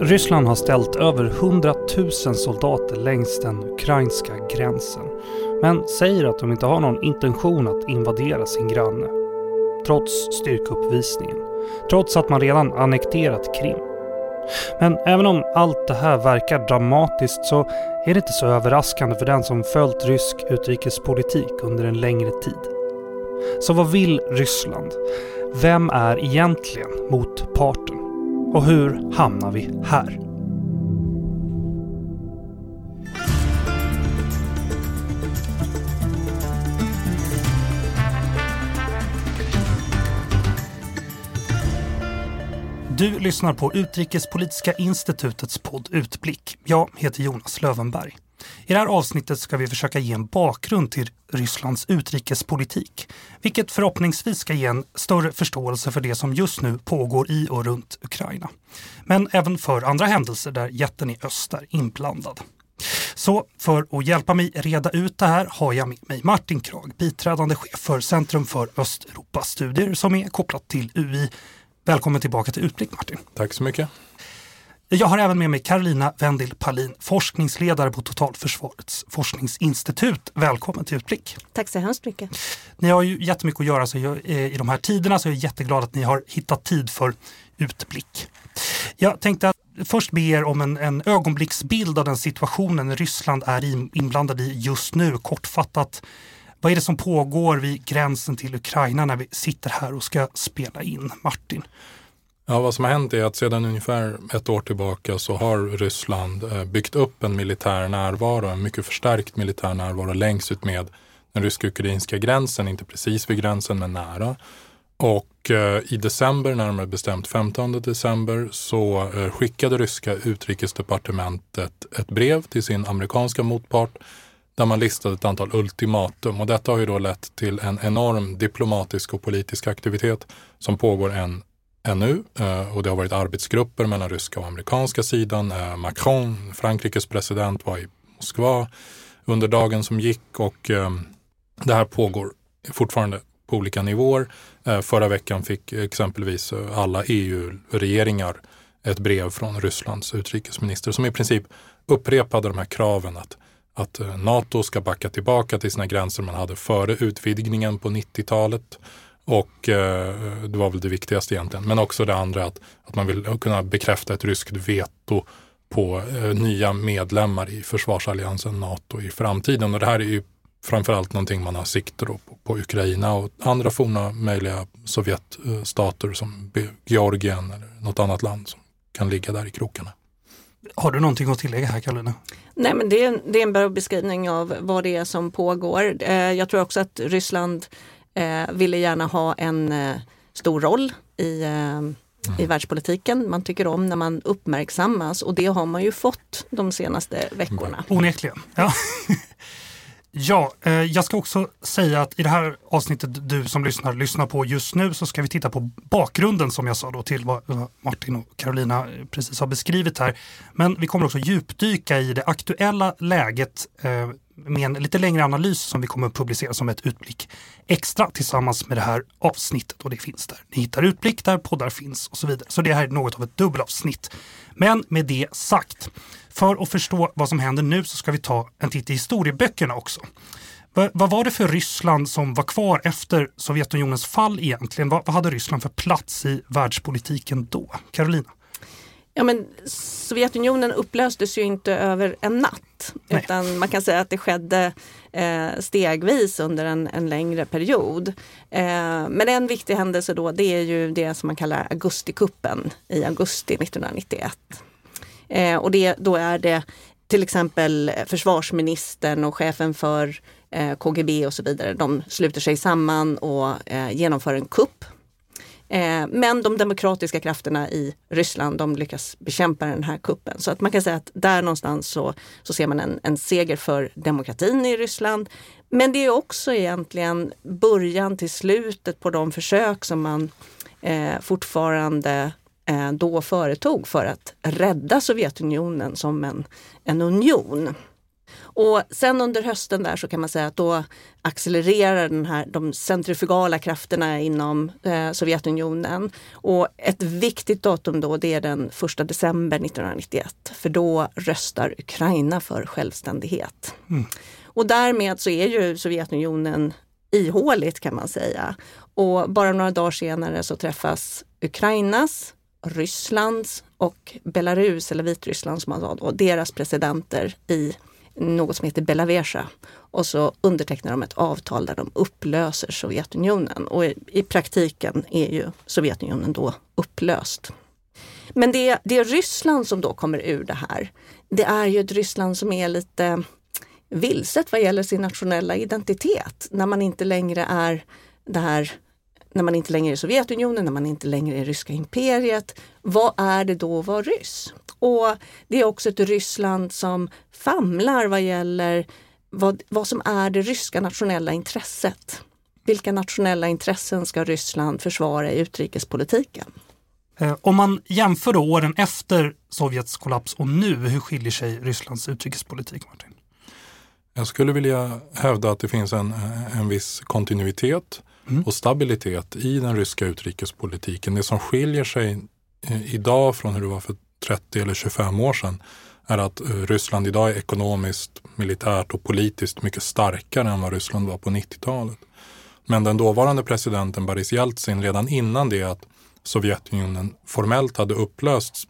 Ryssland har ställt över 100 000 soldater längs den ukrainska gränsen men säger att de inte har någon intention att invadera sin granne. Trots styrkeuppvisningen. Trots att man redan annekterat Krim. Men även om allt det här verkar dramatiskt så är det inte så överraskande för den som följt rysk utrikespolitik under en längre tid. Så vad vill Ryssland? Vem är egentligen motparten? Och hur hamnar vi här? Du lyssnar på Utrikespolitiska institutets podd Utblick. Jag heter Jonas Lövenberg. I det här avsnittet ska vi försöka ge en bakgrund till Rysslands utrikespolitik, vilket förhoppningsvis ska ge en större förståelse för det som just nu pågår i och runt Ukraina. Men även för andra händelser där jätten i öst är inblandad. Så för att hjälpa mig reda ut det här har jag med mig Martin Krag, biträdande chef för Centrum för Östeuropastudier som är kopplat till UI. Välkommen tillbaka till Utblick Martin. Tack så mycket. Jag har även med mig Carolina Wendil Palin, forskningsledare på Totalförsvarets forskningsinstitut. Välkommen till Utblick. Tack så hemskt mycket. Ni har ju jättemycket att göra så jag, i de här tiderna så jag är jätteglad att ni har hittat tid för Utblick. Jag tänkte att först be er om en, en ögonblicksbild av den situationen Ryssland är inblandad i just nu. Kortfattat, vad är det som pågår vid gränsen till Ukraina när vi sitter här och ska spela in? Martin? Ja, vad som har hänt är att sedan ungefär ett år tillbaka så har Ryssland eh, byggt upp en militär närvaro, en mycket förstärkt militär närvaro längs ut med den rysk-ukrainska gränsen, inte precis vid gränsen men nära. Och eh, i december, närmare bestämt 15 december, så eh, skickade ryska utrikesdepartementet ett brev till sin amerikanska motpart där man listade ett antal ultimatum. Och detta har ju då lett till en enorm diplomatisk och politisk aktivitet som pågår än ännu eh, och det har varit arbetsgrupper mellan ryska och amerikanska sidan. Eh, Macron, Frankrikes president, var i Moskva under dagen som gick och eh, det här pågår fortfarande på olika nivåer. Förra veckan fick exempelvis alla EU-regeringar ett brev från Rysslands utrikesminister som i princip upprepade de här kraven att, att NATO ska backa tillbaka till sina gränser man hade före utvidgningen på 90-talet och eh, det var väl det viktigaste egentligen. Men också det andra att, att man vill kunna bekräfta ett ryskt veto på eh, nya medlemmar i försvarsalliansen NATO i framtiden. Och det här är ju framförallt någonting man har sikte på, på Ukraina och andra forna möjliga Sovjetstater som Georgien eller något annat land som kan ligga där i krokarna. Har du någonting att tillägga här Karolina? Nej men det är, det är en bra beskrivning av vad det är som pågår. Eh, jag tror också att Ryssland eh, ville gärna ha en eh, stor roll i, eh, i mm. världspolitiken. Man tycker om när man uppmärksammas och det har man ju fått de senaste veckorna. Onekligen. Ja. Ja, eh, jag ska också säga att i det här avsnittet du som lyssnar lyssnar på just nu så ska vi titta på bakgrunden som jag sa då till vad Martin och Carolina precis har beskrivit här. Men vi kommer också djupdyka i det aktuella läget eh, med en lite längre analys som vi kommer att publicera som ett utblick extra tillsammans med det här avsnittet och det finns där. Ni hittar utblick där poddar finns och så vidare. Så det här är något av ett dubbelavsnitt. Men med det sagt, för att förstå vad som händer nu så ska vi ta en titt i historieböckerna också. vad var det för Ryssland som var kvar efter Sovjetunionens fall egentligen? Vad, vad hade Ryssland för plats i världspolitiken då? Carolina? Ja, men Sovjetunionen upplöstes ju inte över en natt. Nej. Utan man kan säga att det skedde eh, stegvis under en, en längre period. Eh, men en viktig händelse då det är ju det som man kallar augustikuppen i augusti 1991. Eh, och det, då är det till exempel försvarsministern och chefen för eh, KGB och så vidare. De sluter sig samman och eh, genomför en kupp Eh, men de demokratiska krafterna i Ryssland de lyckas bekämpa den här kuppen. Så att man kan säga att där någonstans så, så ser man en, en seger för demokratin i Ryssland. Men det är också egentligen början till slutet på de försök som man eh, fortfarande eh, då företog för att rädda Sovjetunionen som en, en union. Och sen under hösten där så kan man säga att då accelererar den här, de centrifugala krafterna inom eh, Sovjetunionen. Och ett viktigt datum då det är den 1 december 1991 för då röstar Ukraina för självständighet. Mm. Och därmed så är ju Sovjetunionen ihåligt kan man säga. Och bara några dagar senare så träffas Ukrainas, Rysslands och Belarus, eller Vitryssland som man sa då, deras presidenter i något som heter Belaveja. Och så undertecknar de ett avtal där de upplöser Sovjetunionen. Och i praktiken är ju Sovjetunionen då upplöst. Men det, det är Ryssland som då kommer ur det här. Det är ju ett Ryssland som är lite vilset vad gäller sin nationella identitet. När man inte längre är det här när man inte längre är Sovjetunionen, när man inte längre är ryska imperiet. Vad är det då att vara ryss? Och det är också ett Ryssland som famlar vad gäller vad, vad som är det ryska nationella intresset. Vilka nationella intressen ska Ryssland försvara i utrikespolitiken? Eh, om man jämför då åren efter Sovjets kollaps och nu, hur skiljer sig Rysslands utrikespolitik? Martin? Jag skulle vilja hävda att det finns en, en viss kontinuitet mm. och stabilitet i den ryska utrikespolitiken. Det som skiljer sig eh, idag från hur det var för 30 eller 25 år sedan är att eh, Ryssland idag är ekonomiskt, militärt och politiskt mycket starkare än vad Ryssland var på 90-talet. Men den dåvarande presidenten Boris Jeltsin redan innan det att Sovjetunionen formellt hade upplösts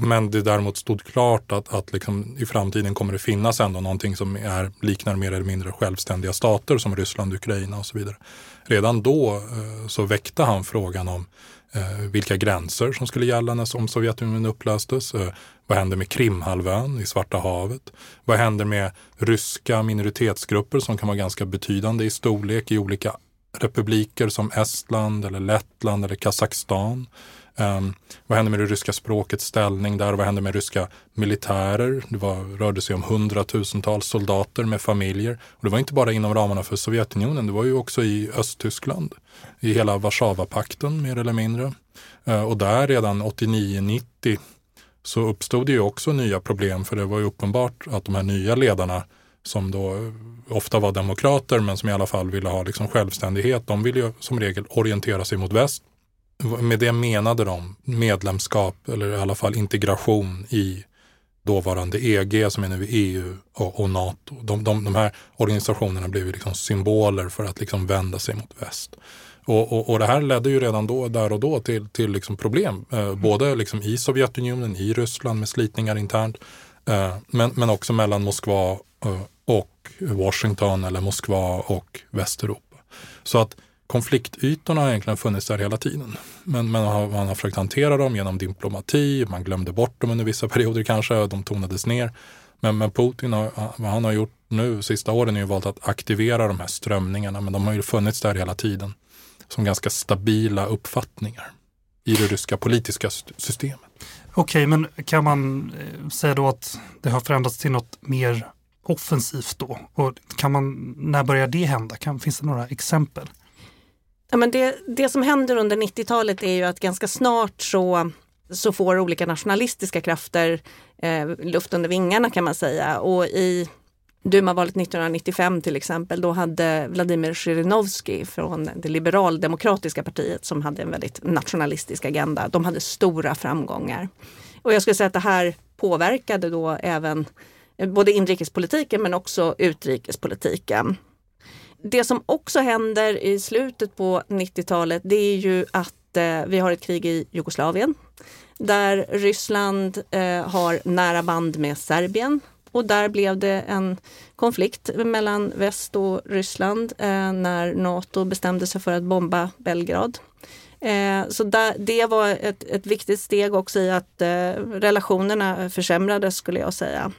men det däremot stod klart att, att liksom i framtiden kommer det finnas ändå någonting som är, liknar mer eller mindre självständiga stater som Ryssland, Ukraina och så vidare. Redan då eh, så väckte han frågan om eh, vilka gränser som skulle gälla när, om Sovjetunionen upplöstes. Eh, vad händer med Krimhalvön i Svarta havet? Vad händer med ryska minoritetsgrupper som kan vara ganska betydande i storlek i olika republiker som Estland eller Lettland eller Kazakstan? Um, vad hände med det ryska språkets ställning där? Vad hände med ryska militärer? Det var, rörde sig om hundratusentals soldater med familjer. Och det var inte bara inom ramarna för Sovjetunionen, det var ju också i Östtyskland. I hela Warszawapakten mer eller mindre. Uh, och där redan 89-90 så uppstod det ju också nya problem för det var ju uppenbart att de här nya ledarna som då ofta var demokrater men som i alla fall ville ha liksom självständighet, de ville ju som regel orientera sig mot väst med det menade de medlemskap eller i alla fall integration i dåvarande EG som är nu EU och, och NATO. De, de, de, här organisationerna blev liksom symboler för att liksom vända sig mot väst. Och, och, och, det här ledde ju redan då, där och då till, till liksom problem, eh, mm. både liksom i Sovjetunionen, i Ryssland med slitningar internt, eh, men, men också mellan Moskva eh, och Washington eller Moskva och Västeuropa. Så att konfliktytorna har egentligen funnits där hela tiden. Men man har, man har försökt hantera dem genom diplomati, man glömde bort dem under vissa perioder kanske, de tonades ner. Men, men Putin, har, vad han har gjort nu sista åren är ju valt att aktivera de här strömningarna, men de har ju funnits där hela tiden som ganska stabila uppfattningar i det ryska politiska systemet. Okej, okay, men kan man eh, säga då att det har förändrats till något mer offensivt då? Och kan man, när börjar det hända? Kan, finns det några exempel? Ja, men det, det som händer under 90-talet är ju att ganska snart så, så får olika nationalistiska krafter eh, luft under vingarna kan man säga. Och i Dumavalet 1995 till exempel, då hade Vladimir Zjirinovskij från det liberaldemokratiska partiet som hade en väldigt nationalistisk agenda. De hade stora framgångar. Och jag skulle säga att det här påverkade då även både inrikespolitiken men också utrikespolitiken det som också händer i slutet på 90-talet det är ju att eh, vi har ett krig i Jugoslavien där Ryssland eh, har nära band med Serbien och där blev det en konflikt mellan väst och Ryssland eh, när Nato bestämde sig för att bomba Belgrad. Eh, så där, det var ett, ett viktigt steg också i att eh, relationerna försämrades skulle jag säga.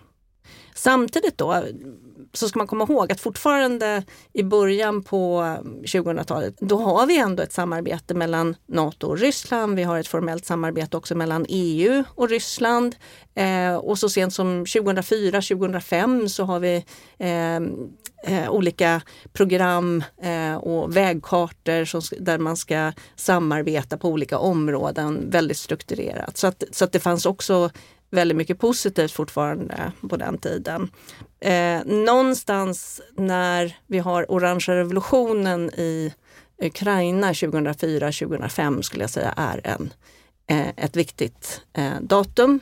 Samtidigt då, så ska man komma ihåg att fortfarande i början på 2000-talet, då har vi ändå ett samarbete mellan Nato och Ryssland. Vi har ett formellt samarbete också mellan EU och Ryssland. Eh, och så sent som 2004-2005 så har vi eh, eh, olika program eh, och vägkartor som, där man ska samarbeta på olika områden väldigt strukturerat. Så att, så att det fanns också väldigt mycket positivt fortfarande på den tiden. Eh, någonstans när vi har orangea revolutionen i Ukraina 2004-2005 skulle jag säga är en, eh, ett viktigt eh, datum.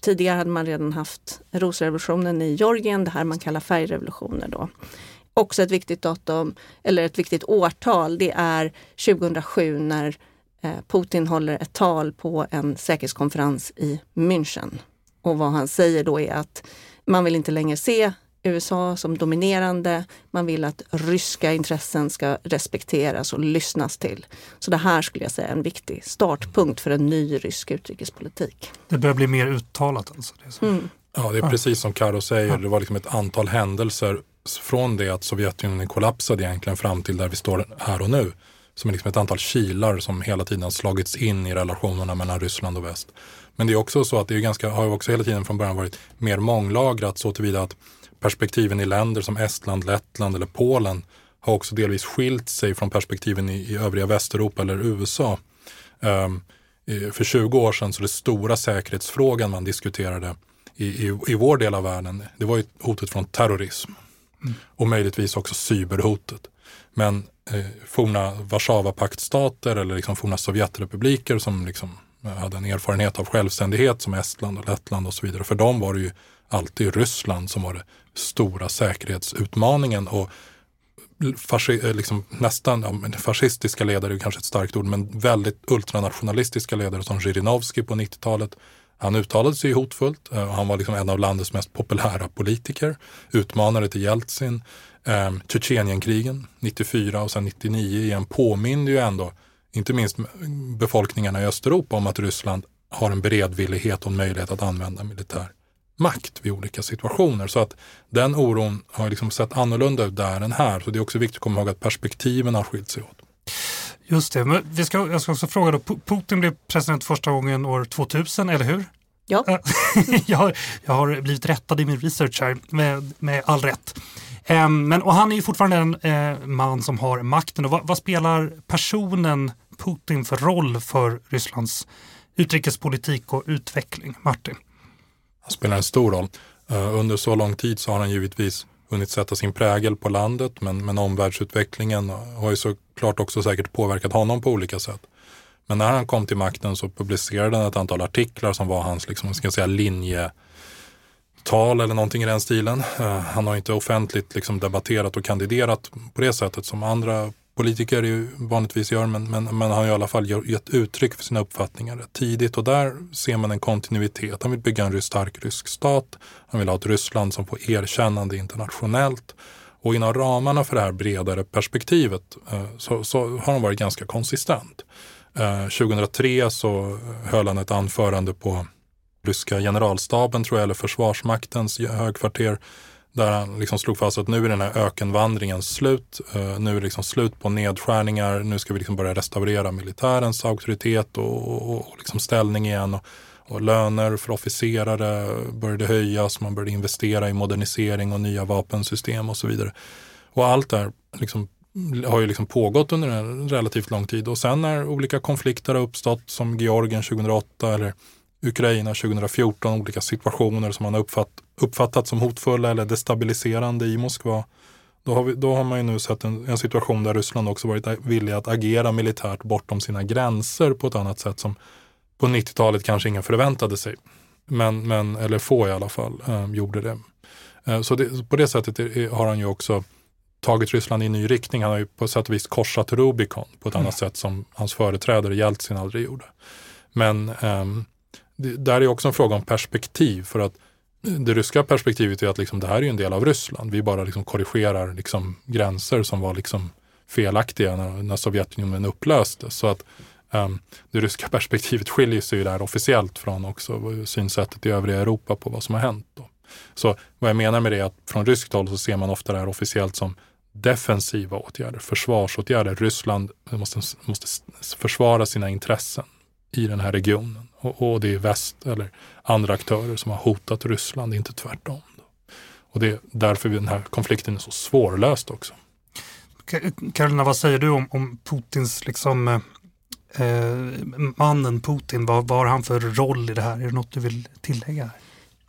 Tidigare hade man redan haft rosrevolutionen i Georgien, det här man kallar färgrevolutioner då. Också ett viktigt datum, eller ett viktigt årtal, det är 2007 när Putin håller ett tal på en säkerhetskonferens i München. Och vad han säger då är att man vill inte längre se USA som dominerande. Man vill att ryska intressen ska respekteras och lyssnas till. Så det här skulle jag säga är en viktig startpunkt för en ny rysk utrikespolitik. Det börjar bli mer uttalat alltså? Det mm. Ja, det är precis som Karo säger. Det var liksom ett antal händelser från det att Sovjetunionen kollapsade egentligen fram till där vi står här och nu. Som är liksom ett antal kilar som hela tiden har slagits in i relationerna mellan Ryssland och väst. Men det är också så att det är ganska, har också hela tiden från början varit mer månglagrat så tillvida att perspektiven i länder som Estland, Lettland eller Polen har också delvis skilt sig från perspektiven i, i övriga Västeuropa eller USA. Um, för 20 år sedan så det stora säkerhetsfrågan man diskuterade i, i, i vår del av världen, det var ju hotet från terrorism. Mm. Och möjligtvis också cyberhotet. Men Eh, forna Warszawapaktstater eller liksom forna Sovjetrepubliker som liksom eh, hade en erfarenhet av självständighet som Estland och Lettland och så vidare. För dem var det ju alltid Ryssland som var den stora säkerhetsutmaningen. Och fasci, eh, liksom nästan, ja, fascistiska ledare är kanske ett starkt ord, men väldigt ultranationalistiska ledare som Zjirinovskij på 90-talet. Han uttalade sig hotfullt eh, och han var liksom en av landets mest populära politiker. Utmanare till Jeltsin. Eh, Tjetjenienkrigen 94 och sen 99 igen påminde ju ändå, inte minst befolkningarna i Östeuropa om att Ryssland har en beredvillighet och en möjlighet att använda militär makt vid olika situationer. Så att den oron har liksom sett annorlunda ut där än här. Så det är också viktigt att komma ihåg att perspektiven har skilt sig åt. Just det, men vi ska, jag ska också fråga då, Putin blev president första gången år 2000, eller hur? Ja. jag, har, jag har blivit rättad i min research här, med, med all rätt. Um, men, och han är ju fortfarande en uh, man som har makten. Och vad, vad, spelar personen Putin för roll för Rysslands utrikespolitik och utveckling? Martin? Han spelar en stor roll. Uh, under så lång tid så har han givetvis hunnit sätta sin prägel på landet men, men omvärldsutvecklingen har ju såklart också säkert påverkat honom på olika sätt. Men när han kom till makten så publicerade han ett antal artiklar som var hans liksom, ska jag säga, linjetal eller någonting i den stilen. Eh, han har inte offentligt liksom, debatterat och kandiderat på det sättet som andra politiker ju vanligtvis gör, men, men, men han har i alla fall gett uttryck för sina uppfattningar tidigt och där ser man en kontinuitet. Han vill bygga en stark rysk stat. Han vill ha ett Ryssland som får erkännande internationellt. Och inom ramarna för det här bredare perspektivet eh, så, så har han varit ganska konsistent. Eh, 2003 så höll han ett anförande på ryska generalstaben, tror jag, eller försvarsmaktens högkvarter där han liksom slog fast att nu är den här ökenvandringen slut. Uh, nu är det liksom slut på nedskärningar. Nu ska vi liksom börja restaurera militärens auktoritet och, och, och liksom ställning igen. Och, och löner för officerare började höjas. Man började investera i modernisering och nya vapensystem och så vidare. Och allt det här liksom har ju liksom pågått under en relativt lång tid. Och sen när olika konflikter har uppstått som Georgien 2008 eller Ukraina 2014, olika situationer som man har uppfatt, uppfattat som hotfulla eller destabiliserande i Moskva. Då har, vi, då har man ju nu sett en, en, situation där Ryssland också varit villig att agera militärt bortom sina gränser på ett annat sätt som på 90-talet kanske ingen förväntade sig. Men, men eller få i alla fall, eh, gjorde det. Eh, så det, på det sättet är, har han ju också tagit Ryssland i en ny riktning. Han har ju på sätt och vis korsat Rubikon på ett mm. annat sätt som hans företrädare Jeltsin aldrig gjorde. Men um, det, där är också en fråga om perspektiv. För att det ryska perspektivet är att liksom, det här är en del av Ryssland. Vi bara liksom korrigerar liksom gränser som var liksom felaktiga när, när Sovjetunionen upplöstes. Så att um, det ryska perspektivet skiljer sig ju där officiellt från också synsättet i övriga Europa på vad som har hänt. Då. Så vad jag menar med det är att från ryskt håll så ser man ofta det här officiellt som defensiva åtgärder, försvarsåtgärder. Ryssland måste, måste försvara sina intressen i den här regionen. Och, och, det är väst eller andra aktörer som har hotat Ryssland, inte tvärtom. Och det är därför den här konflikten är så svårlöst också. Karolina, vad säger du om, om Putins liksom, eh, eh, mannen Putin, vad, vad har han för roll i det här? Är det något du vill tillägga?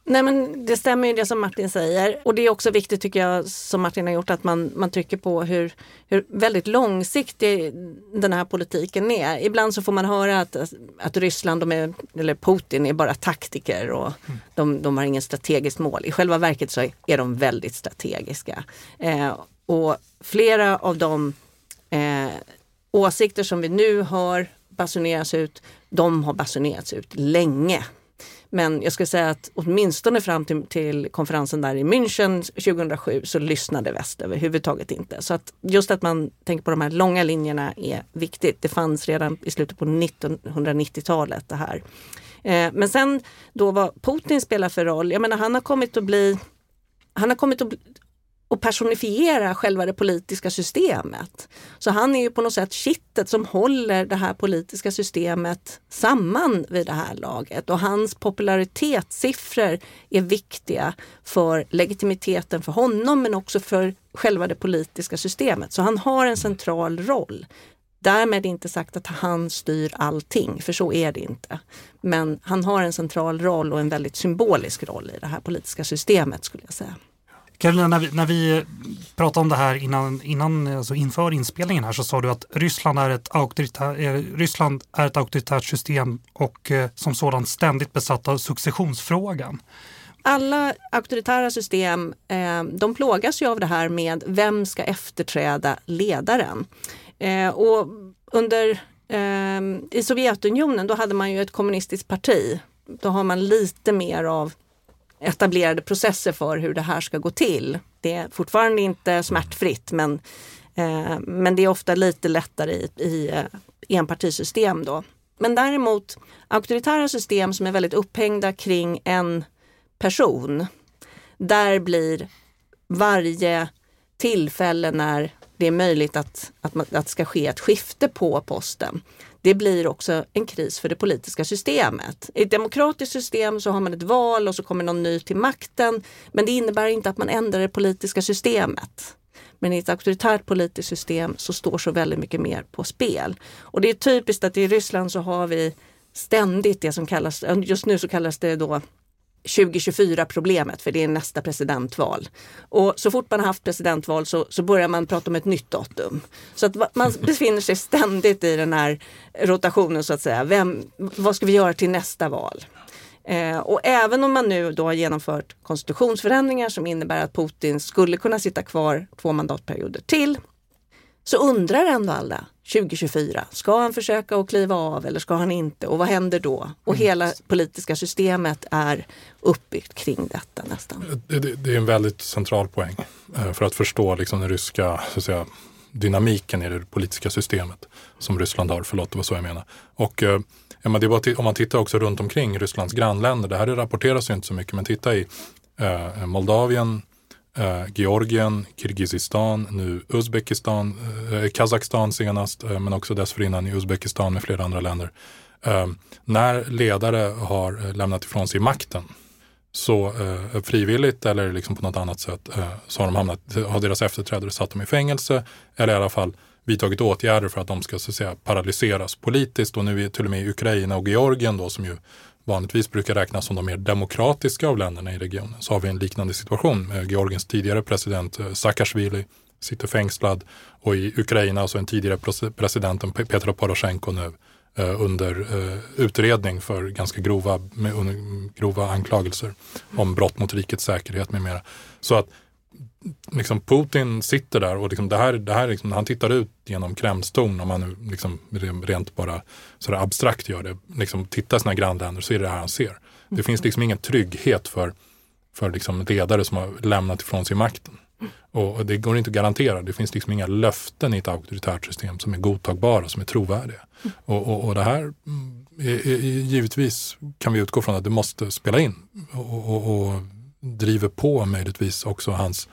Nej men det stämmer ju det som Martin säger och det är också viktigt tycker jag som Martin har gjort att man, man trycker på hur, hur väldigt långsiktig den här politiken är. Ibland så får man höra att, att Ryssland, de är, eller Putin är bara taktiker och mm. de, de har ingen strategiskt mål. I själva verket så är de väldigt strategiska. Eh, och flera av de eh, åsikter som vi nu hör basuneras ut, de har basunerats ut länge men jag skulle säga att åtminstone fram till, till konferensen där i München 2007 så lyssnade väst överhuvudtaget inte. Så att just att man tänker på de här långa linjerna är viktigt. Det fanns redan i slutet på 1990-talet det här. Eh, men sen då vad Putin spelar för roll, jag menar han har kommit att bli han har kommit att och personifiera själva det politiska systemet. Så han är ju på något sätt kittet som håller det här politiska systemet samman vid det här laget och hans popularitetssiffror är viktiga för legitimiteten för honom men också för själva det politiska systemet. Så han har en central roll. Därmed inte sagt att han styr allting, för så är det inte. Men han har en central roll och en väldigt symbolisk roll i det här politiska systemet skulle jag säga. Karolina, när vi, när vi pratade om det här innan, innan, alltså inför inspelningen här så sa du att Ryssland är ett, auktoritär, eh, Ryssland är ett auktoritärt system och eh, som sådant ständigt besatt av successionsfrågan. Alla auktoritära system eh, de plågas ju av det här med vem ska efterträda ledaren. Eh, och under, eh, I Sovjetunionen då hade man ju ett kommunistiskt parti. Då har man lite mer av etablerade processer för hur det här ska gå till. Det är fortfarande inte smärtfritt men, eh, men det är ofta lite lättare i, i eh, enpartisystem då. Men däremot auktoritära system som är väldigt upphängda kring en person. Där blir varje tillfälle när det är möjligt att, att, att det ska ske ett skifte på posten det blir också en kris för det politiska systemet. I ett demokratiskt system så har man ett val och så kommer någon ny till makten. Men det innebär inte att man ändrar det politiska systemet. Men i ett auktoritärt politiskt system så står så väldigt mycket mer på spel. Och det är typiskt att i Ryssland så har vi ständigt det som kallas, just nu så kallas det då 2024 problemet, för det är nästa presidentval. Och så fort man har haft presidentval så, så börjar man prata om ett nytt datum. Så att man befinner sig ständigt i den här rotationen så att säga. Vem, vad ska vi göra till nästa val? Eh, och även om man nu då har genomfört konstitutionsförändringar som innebär att Putin skulle kunna sitta kvar två mandatperioder till, så undrar ändå alla 2024, ska han försöka att kliva av eller ska han inte och vad händer då? Och mm. hela politiska systemet är uppbyggt kring detta nästan. Det, det, det är en väldigt central poäng eh, för att förstå liksom den ryska så att säga, dynamiken i det politiska systemet som Ryssland har. Förlåt, det var så jag menade. Och, eh, ja, det var om man tittar också runt omkring Rysslands grannländer, det här rapporteras ju inte så mycket, men titta i eh, Moldavien, eh, Eh, Georgien, Kirgizistan, nu Uzbekistan, eh, eh, Kazakstan senast, eh, men också dessförinnan i Uzbekistan med flera andra länder. Eh, när ledare har eh, lämnat ifrån sig makten så eh, frivilligt eller liksom på något annat sätt eh, så har, de hamnat, har deras efterträdare satt dem i fängelse eller i alla fall vidtagit åtgärder för att de ska så att säga, paralyseras politiskt och nu är till och med i Ukraina och Georgien då som ju vanligtvis brukar räknas som de mer demokratiska av länderna i regionen så har vi en liknande situation. Eh, Georgiens tidigare president eh, Saakashvili sitter fängslad och i Ukraina så är en tidigare presidenten Petro Poroshenko nu eh, under utredning för ganska grova, grova anklagelser om brott mot rikets säkerhet med mera. Så att liksom Putin sitter där och liksom det här, det här liksom, han tittar ut genom Kremlstorn, om man nu liksom rent bara sådär abstrakt gör det, liksom tittar sina grannländer så är det det här han ser. Det finns liksom ingen trygghet för, för liksom ledare som har lämnat ifrån sig makten. Och det går inte att garantera. Det finns liksom inga löften i ett auktoritärt system som är godtagbara, som är trovärdiga. Mm. Och, och, och det här mm, är, är, givetvis kan vi utgå från att det måste spela in. Och, och driver på möjligtvis också hans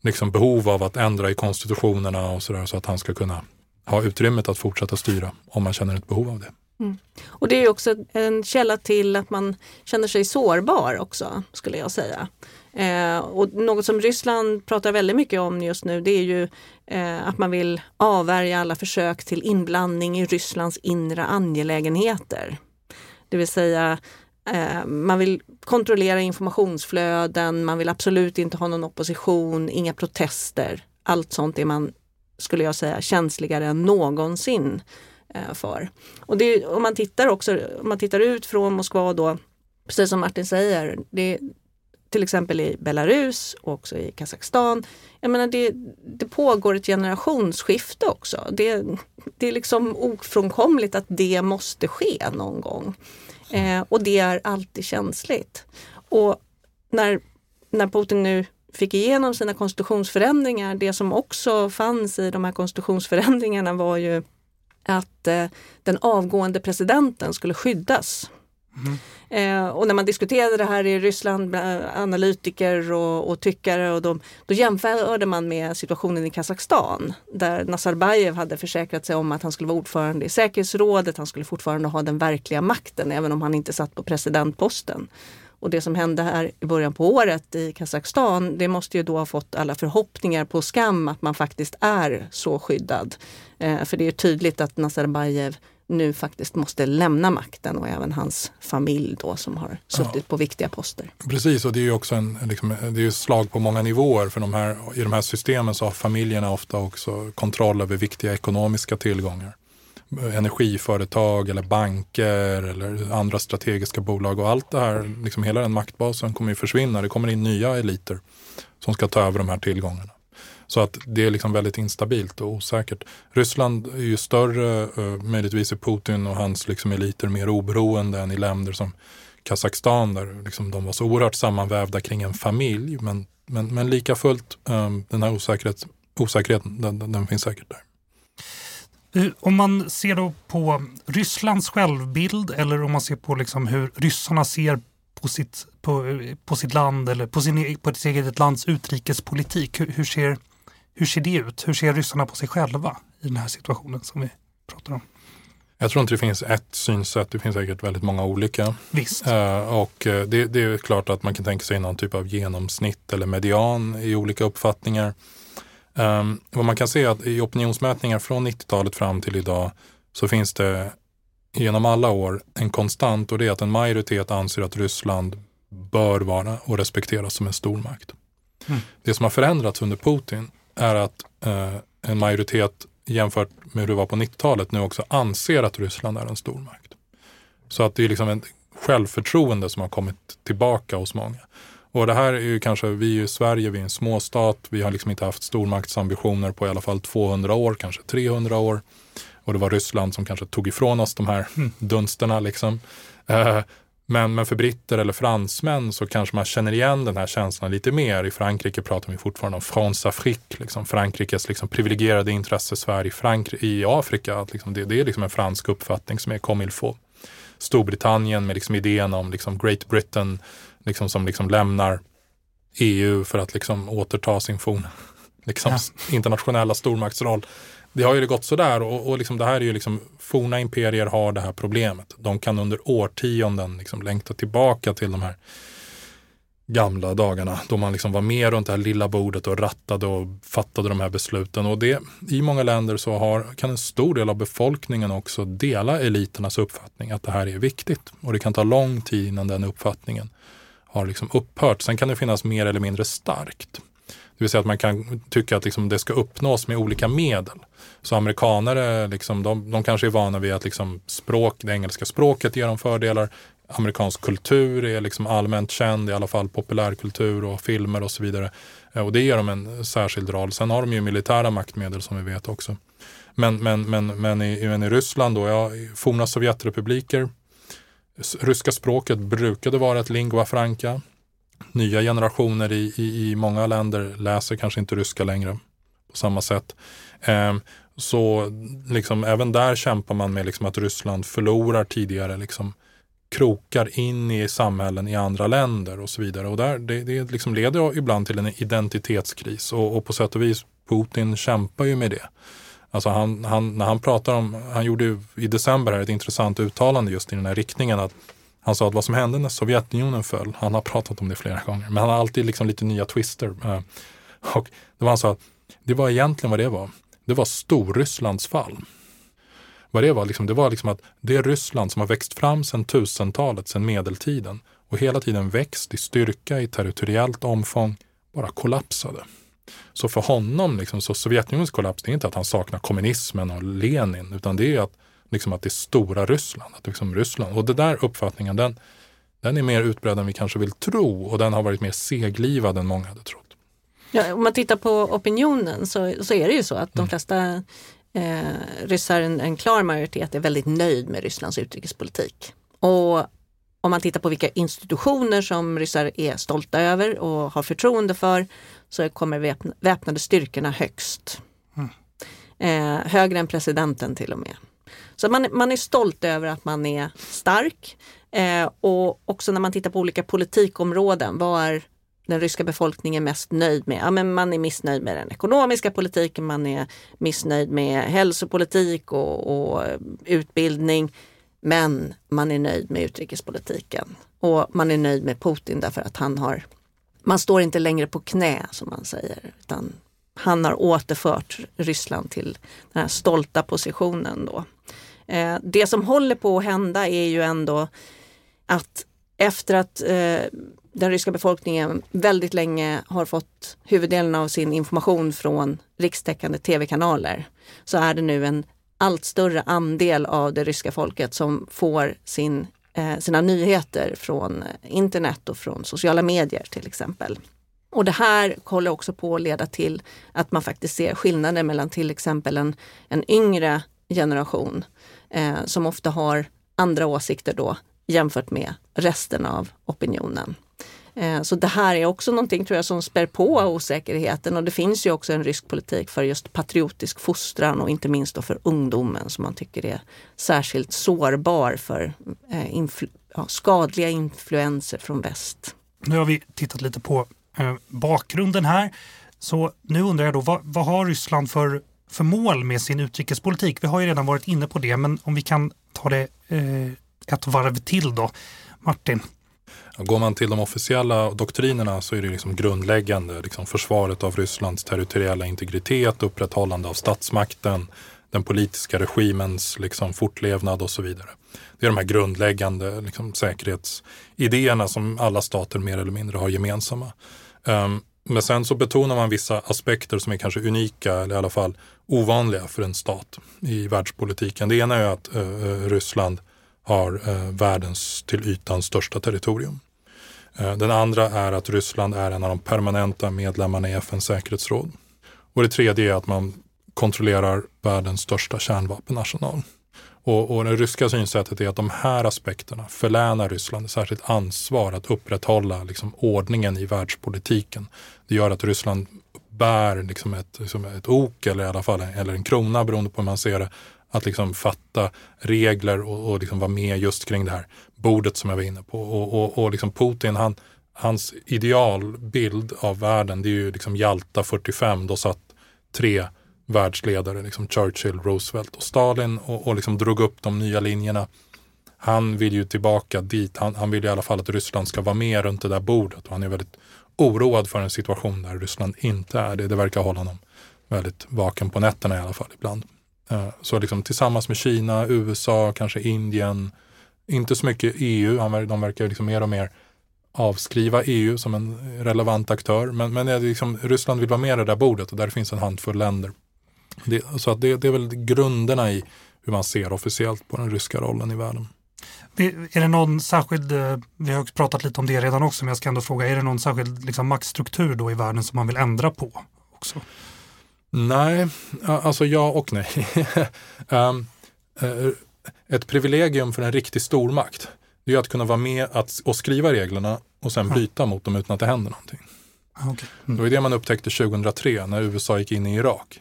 liksom, behov av att ändra i konstitutionerna och sådär så att han ska kunna ha utrymmet att fortsätta styra om man känner ett behov av det. Mm. Och det är också en källa till att man känner sig sårbar också, skulle jag säga. Eh, och något som Ryssland pratar väldigt mycket om just nu det är ju eh, att man vill avvärja alla försök till inblandning i Rysslands inre angelägenheter. Det vill säga Eh, man vill kontrollera informationsflöden, man vill absolut inte ha någon opposition, inga protester. Allt sånt är man, skulle jag säga, känsligare än någonsin eh, för. Och det, om man tittar också, om man tittar ut från Moskva då, precis som Martin säger, det, till exempel i Belarus och också i Kazakstan. Jag menar det, det pågår ett generationsskifte också. Det, det är liksom ofrånkomligt att det måste ske någon gång. Eh, och det är alltid känsligt. Och när, när Putin nu fick igenom sina konstitutionsförändringar, det som också fanns i de här konstitutionsförändringarna var ju att eh, den avgående presidenten skulle skyddas. Mm. Eh, och när man diskuterade det här i Ryssland, analytiker och, och tyckare, och de, då jämförde man med situationen i Kazakstan där Nazarbayev hade försäkrat sig om att han skulle vara ordförande i säkerhetsrådet. Han skulle fortfarande ha den verkliga makten även om han inte satt på presidentposten. Och det som hände här i början på året i Kazakstan, det måste ju då ha fått alla förhoppningar på skam att man faktiskt är så skyddad. Eh, för det är tydligt att Nazarbayev nu faktiskt måste lämna makten och även hans familj då som har suttit ja. på viktiga poster. Precis och det är ju också en, liksom, det är slag på många nivåer för de här, i de här systemen så har familjerna ofta också kontroll över viktiga ekonomiska tillgångar. Energiföretag eller banker eller andra strategiska bolag och allt det här, liksom hela den maktbasen kommer ju försvinna. Det kommer in nya eliter som ska ta över de här tillgångarna. Så att det är liksom väldigt instabilt och osäkert. Ryssland är ju större, eh, möjligtvis är Putin och hans liksom eliter mer oberoende än i länder som Kazakstan där liksom de var så oerhört sammanvävda kring en familj. Men, men, men lika fullt, eh, den här osäkerhet, osäkerheten, den, den finns säkert där. Eh, om man ser då på Rysslands självbild eller om man ser på liksom hur ryssarna ser på sitt, på, på sitt land eller på, sin, e, på sitt eget lands utrikespolitik. Hur, hur, ser, hur ser det ut? Hur ser ryssarna på sig själva i den här situationen som vi pratar om? Jag tror inte det finns ett synsätt, det finns säkert väldigt många olika. Visst. Uh, och uh, det, det, är klart att man kan tänka sig någon typ av genomsnitt eller median i olika uppfattningar. Um, vad man kan se är att i opinionsmätningar från 90-talet fram till idag så finns det genom alla år en konstant och det är att en majoritet anser att Ryssland bör vara och respekteras som en stormakt. Mm. Det som har förändrats under Putin är att eh, en majoritet jämfört med hur det var på 90-talet nu också anser att Ryssland är en stormakt. Så att det är liksom ett självförtroende som har kommit tillbaka hos många. Och det här är ju kanske, vi är i Sverige, vi är en småstat, vi har liksom inte haft stormaktsambitioner på i alla fall 200 år, kanske 300 år. Och det var Ryssland som kanske tog ifrån oss de här dunsterna. Liksom. Eh, men, men för britter eller fransmän så kanske man känner igen den här känslan lite mer. I Frankrike pratar vi fortfarande om France Afrique, liksom Frankrikes liksom privilegierade intresse Sverige Frankrike, i Afrika. Att liksom det, det, är liksom en fransk uppfattning som är comme il faut. Storbritannien med liksom idén om liksom Great Britain liksom som liksom lämnar EU för att liksom återta sin forna liksom ja. internationella stormaktsroll. Det har ju gått sådär och, och liksom det här är ju liksom, forna imperier har det här problemet. De kan under årtionden liksom längta tillbaka till de här gamla dagarna då man liksom var med runt det här lilla bordet och rattade och fattade de här besluten. Och det, I många länder så har, kan en stor del av befolkningen också dela eliternas uppfattning att det här är viktigt. Och det kan ta lång tid innan den uppfattningen har liksom upphört. Sen kan det finnas mer eller mindre starkt. Det vill säga att man kan tycka att liksom det ska uppnås med olika medel. Så amerikanare, liksom, de, de kanske är vana vid att liksom språk, det engelska språket ger dem fördelar. Amerikansk kultur är liksom allmänt känd, i alla fall populärkultur och filmer och så vidare. Eh, och det ger dem en särskild roll. Sen har de ju militära maktmedel som vi vet också. Men, men, men, men, i, men i Ryssland då, ja, forna Sovjetrepubliker, ryska språket brukade vara ett lingua franca nya generationer i, i, i många länder läser kanske inte ryska längre på samma sätt. Eh, så liksom, även där kämpar man med liksom, att Ryssland förlorar tidigare liksom, krokar in i samhällen i andra länder och så vidare. Och där, det det liksom leder ibland till en identitetskris och, och, på sätt och vis Putin kämpar ju med det. Alltså han, han, när han pratar om, han gjorde i december här ett intressant uttalande just i den här riktningen att han sa att vad som hände när Sovjetunionen föll, han har pratat om det flera gånger, men han har alltid liksom lite nya twister. Eh, och det var han sa att det var egentligen vad det var. Det var Storrysslands fall. Vad det var, liksom, det var liksom att det Ryssland som har växt fram sedan tusentalet, sedan medeltiden och hela tiden växt i styrka, i territoriellt omfång, bara kollapsade. Så för honom, liksom, så Sovjetunionens kollaps, det är inte att han saknar kommunismen och Lenin, utan det är att, liksom, att det är stora Ryssland. Att liksom Ryssland. Och den där uppfattningen, den, den är mer utbredd än vi kanske vill tro och den har varit mer seglivad än många hade trott. Ja, om man tittar på opinionen så, så är det ju så att de mm. flesta eh, ryssar, en, en klar majoritet, är väldigt nöjd med Rysslands utrikespolitik. Och om man tittar på vilka institutioner som ryssar är stolta över och har förtroende för så kommer väpnade styrkorna högst. Mm. Eh, högre än presidenten till och med. Så man, man är stolt över att man är stark. Eh, och också när man tittar på olika politikområden, vad är den ryska befolkningen mest nöjd med? Ja, men man är missnöjd med den ekonomiska politiken, man är missnöjd med hälsopolitik och, och utbildning. Men man är nöjd med utrikespolitiken och man är nöjd med Putin därför att han har, man står inte längre på knä som man säger, utan han har återfört Ryssland till den här stolta positionen då. Eh, det som håller på att hända är ju ändå att efter att eh, den ryska befolkningen väldigt länge har fått huvuddelen av sin information från rikstäckande tv-kanaler så är det nu en allt större andel av det ryska folket som får sin, eh, sina nyheter från internet och från sociala medier till exempel. Och det här håller också på att leda till att man faktiskt ser skillnader mellan till exempel en, en yngre generation eh, som ofta har andra åsikter då jämfört med resten av opinionen. Eh, så det här är också någonting tror jag som spär på osäkerheten och det finns ju också en rysk politik för just patriotisk fostran och inte minst då för ungdomen som man tycker är särskilt sårbar för eh, influ ja, skadliga influenser från väst. Nu har vi tittat lite på eh, bakgrunden här. Så nu undrar jag då, vad, vad har Ryssland för, för mål med sin utrikespolitik? Vi har ju redan varit inne på det, men om vi kan ta det eh, ett varv till då. Martin? Går man till de officiella doktrinerna så är det liksom grundläggande liksom försvaret av Rysslands territoriella integritet, upprätthållande av statsmakten, den politiska regimens liksom fortlevnad och så vidare. Det är de här grundläggande liksom säkerhetsidéerna som alla stater mer eller mindre har gemensamma. Um, men sen så betonar man vissa aspekter som är kanske unika eller i alla fall ovanliga för en stat i världspolitiken. Det ena är att eh, eh Ryssland har eh, världens till ytan största territorium. Eh, den andra är att Ryssland är en av de permanenta medlemmarna i FNs säkerhetsråd. Och det tredje är att man kontrollerar världens största kärnvapenarsenal. Och, och det ryska synsättet är att de här aspekterna förlänar Ryssland ett särskilt ansvar att upprätthålla liksom, ordningen i världspolitiken. Det gör att Ryssland bär liksom ett, liksom ett ok eller i alla fall eller en krona beroende på hur man ser det att liksom fatta regler och, och liksom vara med just kring det här bordet som jag var inne på. Och, och, och liksom Putin, han, hans idealbild av världen det är ju liksom Jalta 45, då satt tre världsledare, liksom Churchill, Roosevelt och Stalin och, och liksom drog upp de nya linjerna. Han vill ju tillbaka dit, han, han vill i alla fall att Ryssland ska vara med runt det där bordet och han är väldigt oroad för en situation där Ryssland inte är det. Det verkar hålla honom väldigt vaken på nätterna i alla fall ibland. Eh, så liksom tillsammans med Kina, USA, kanske Indien, inte så mycket EU, de verkar liksom mer och mer avskriva EU som en relevant aktör. Men, men liksom, Ryssland vill vara med i det där bordet och där finns en handfull länder. Det, så att det, det är väl grunderna i hur man ser officiellt på den ryska rollen i världen. Är det någon särskild, eh, vi har pratat lite om det redan också, men jag ska ändå fråga, är det någon särskild liksom, maktstruktur då i världen som man vill ändra på också? Nej, alltså ja och nej. um, ett privilegium för en riktig stormakt det är att kunna vara med att, och skriva reglerna och sen bryta mot dem utan att det händer någonting. Ah, okay. Mm. Det var det man upptäckte 2003 när USA gick in i Irak.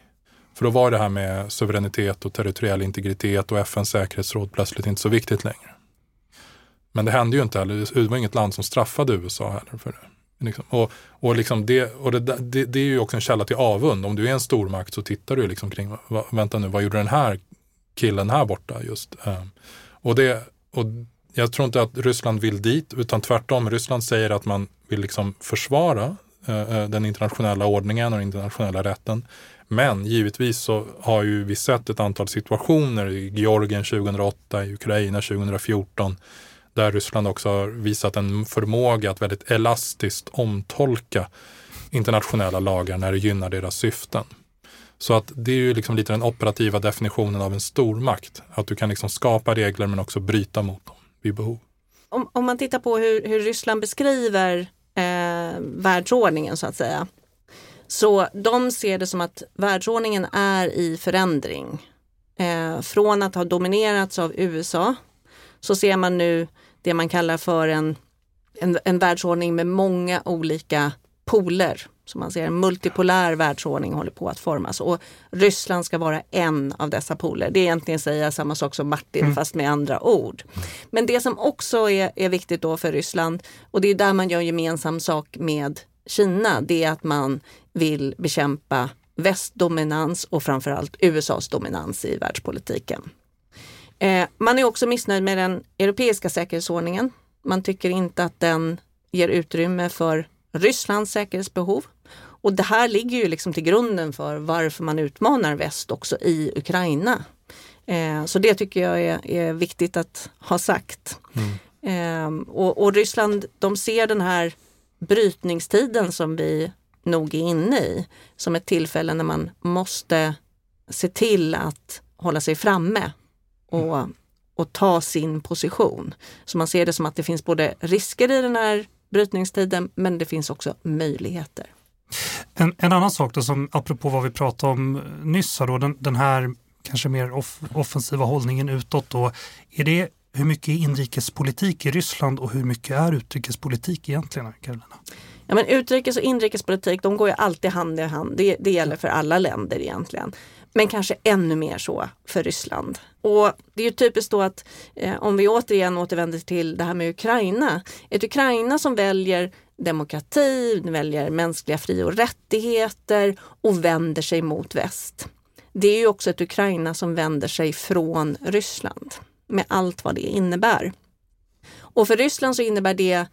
För då var det här med suveränitet och territoriell integritet och FNs säkerhetsråd plötsligt inte så viktigt längre. Men det hände ju inte heller. Det var inget land som straffade USA heller för det. Liksom. Och, och, liksom det, och det, det, det, är ju också en källa till avund. Om du är en stormakt så tittar du liksom kring, va, vänta nu, vad gjorde den här killen här borta just? Um, och, det, och jag tror inte att Ryssland vill dit, utan tvärtom. Ryssland säger att man vill liksom försvara eh, eh, den internationella ordningen och den internationella rätten. Men givetvis så har ju vi sett ett antal situationer i Georgien 2008, i Ukraina 2014, där Ryssland också har visat en förmåga att väldigt elastiskt omtolka internationella lagar när det gynnar deras syften. Så att det är ju liksom lite den operativa definitionen av en stormakt. Att du kan liksom skapa regler men också bryta mot dem vid behov. Om, om man tittar på hur, hur Ryssland beskriver eh, världsordningen så att säga. Så de ser det som att världsordningen är i förändring. Eh, från att ha dominerats av USA så ser man nu det man kallar för en, en, en världsordning med många olika poler. Som man ser, en multipolär världsordning håller på att formas och Ryssland ska vara en av dessa poler. Det är egentligen säga samma sak som Martin mm. fast med andra ord. Men det som också är, är viktigt då för Ryssland och det är där man gör gemensam sak med Kina, det är att man vill bekämpa västdominans och framförallt USAs dominans i världspolitiken. Eh, man är också missnöjd med den europeiska säkerhetsordningen. Man tycker inte att den ger utrymme för Rysslands säkerhetsbehov. Och det här ligger ju liksom till grunden för varför man utmanar väst också i Ukraina. Eh, så det tycker jag är, är viktigt att ha sagt. Mm. Eh, och, och, Ryssland, de ser den här brytningstiden som vi nog är inne i som ett tillfälle när man måste se till att hålla sig framme och, mm. och ta sin position. Så man ser det som att det finns både risker i den här brytningstiden men det finns också möjligheter. En, en annan sak då som apropå vad vi pratade om nyss, då, den, den här kanske mer off, offensiva hållningen utåt då. Är det hur mycket inrikespolitik i Ryssland och hur mycket är utrikespolitik egentligen, Karolina? Ja, men utrikes och inrikespolitik de går ju alltid hand i hand. Det, det gäller för alla länder egentligen. Men kanske ännu mer så för Ryssland. Och det är ju typiskt då att eh, om vi återigen återvänder till det här med Ukraina. Ett Ukraina som väljer demokrati, väljer mänskliga fri och rättigheter och vänder sig mot väst. Det är ju också ett Ukraina som vänder sig från Ryssland med allt vad det innebär. Och för Ryssland så innebär det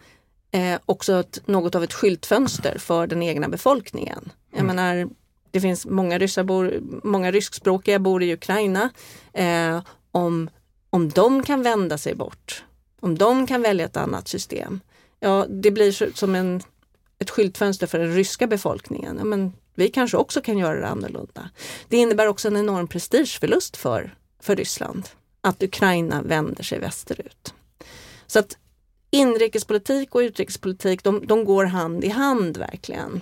eh, också ett, något av ett skyltfönster för den egna befolkningen. Jag mm. menar, det finns många, ryssar bor, många ryskspråkiga bor i Ukraina. Eh, om, om de kan vända sig bort, om de kan välja ett annat system, ja det blir som en, ett skyltfönster för den ryska befolkningen. Ja, men vi kanske också kan göra det annorlunda. Det innebär också en enorm prestigeförlust för, för Ryssland att Ukraina vänder sig västerut. Så att inrikespolitik och utrikespolitik, de, de går hand i hand verkligen.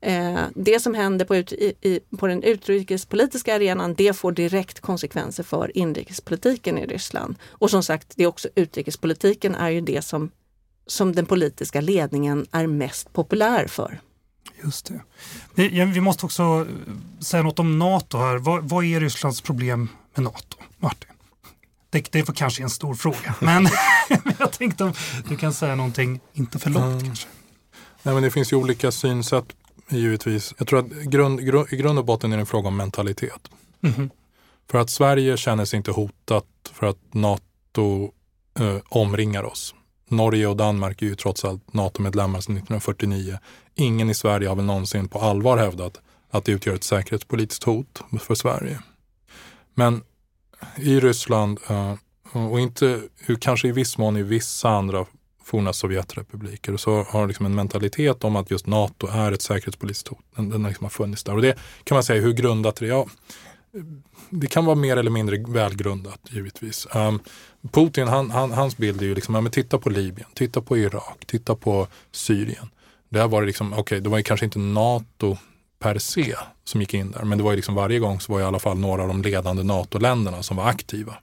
Eh, det som händer på, ut, i, på den utrikespolitiska arenan, det får direkt konsekvenser för inrikespolitiken i Ryssland. Och som sagt, det är också utrikespolitiken är ju det som, som den politiska ledningen är mest populär för. Just det. Vi, vi måste också säga något om Nato här. Vad, vad är Rysslands problem med Nato? Martin? Det, det var kanske en stor fråga, men jag tänkte om du kan säga någonting, inte för långt mm. kanske. Nej, men det finns ju olika synsätt givetvis. Jag tror att grund, grund, i grund och botten är det en fråga om mentalitet. Mm. För att Sverige känner sig inte hotat för att NATO eh, omringar oss. Norge och Danmark är ju trots allt NATO-medlemmar sedan 1949. Ingen i Sverige har väl någonsin på allvar hävdat att det utgör ett säkerhetspolitiskt hot för Sverige. Men i Ryssland eh, och inte, kanske i viss mån i vissa andra forna Sovjetrepubliker så har liksom en mentalitet om att just NATO är ett säkerhetspolitiskt hot. Den, den liksom har funnits där. Och det kan man säga, hur grundat det är? Ja, det kan vara mer eller mindre välgrundat givetvis. Um, Putin, han, han, hans bild är ju liksom, ja, men titta på Libyen, titta på Irak, titta på Syrien. Där var det liksom, okej, okay, det var ju kanske inte NATO per se som gick in där. Men det var ju liksom varje gång så var i alla fall några av de ledande NATO-länderna som var aktiva.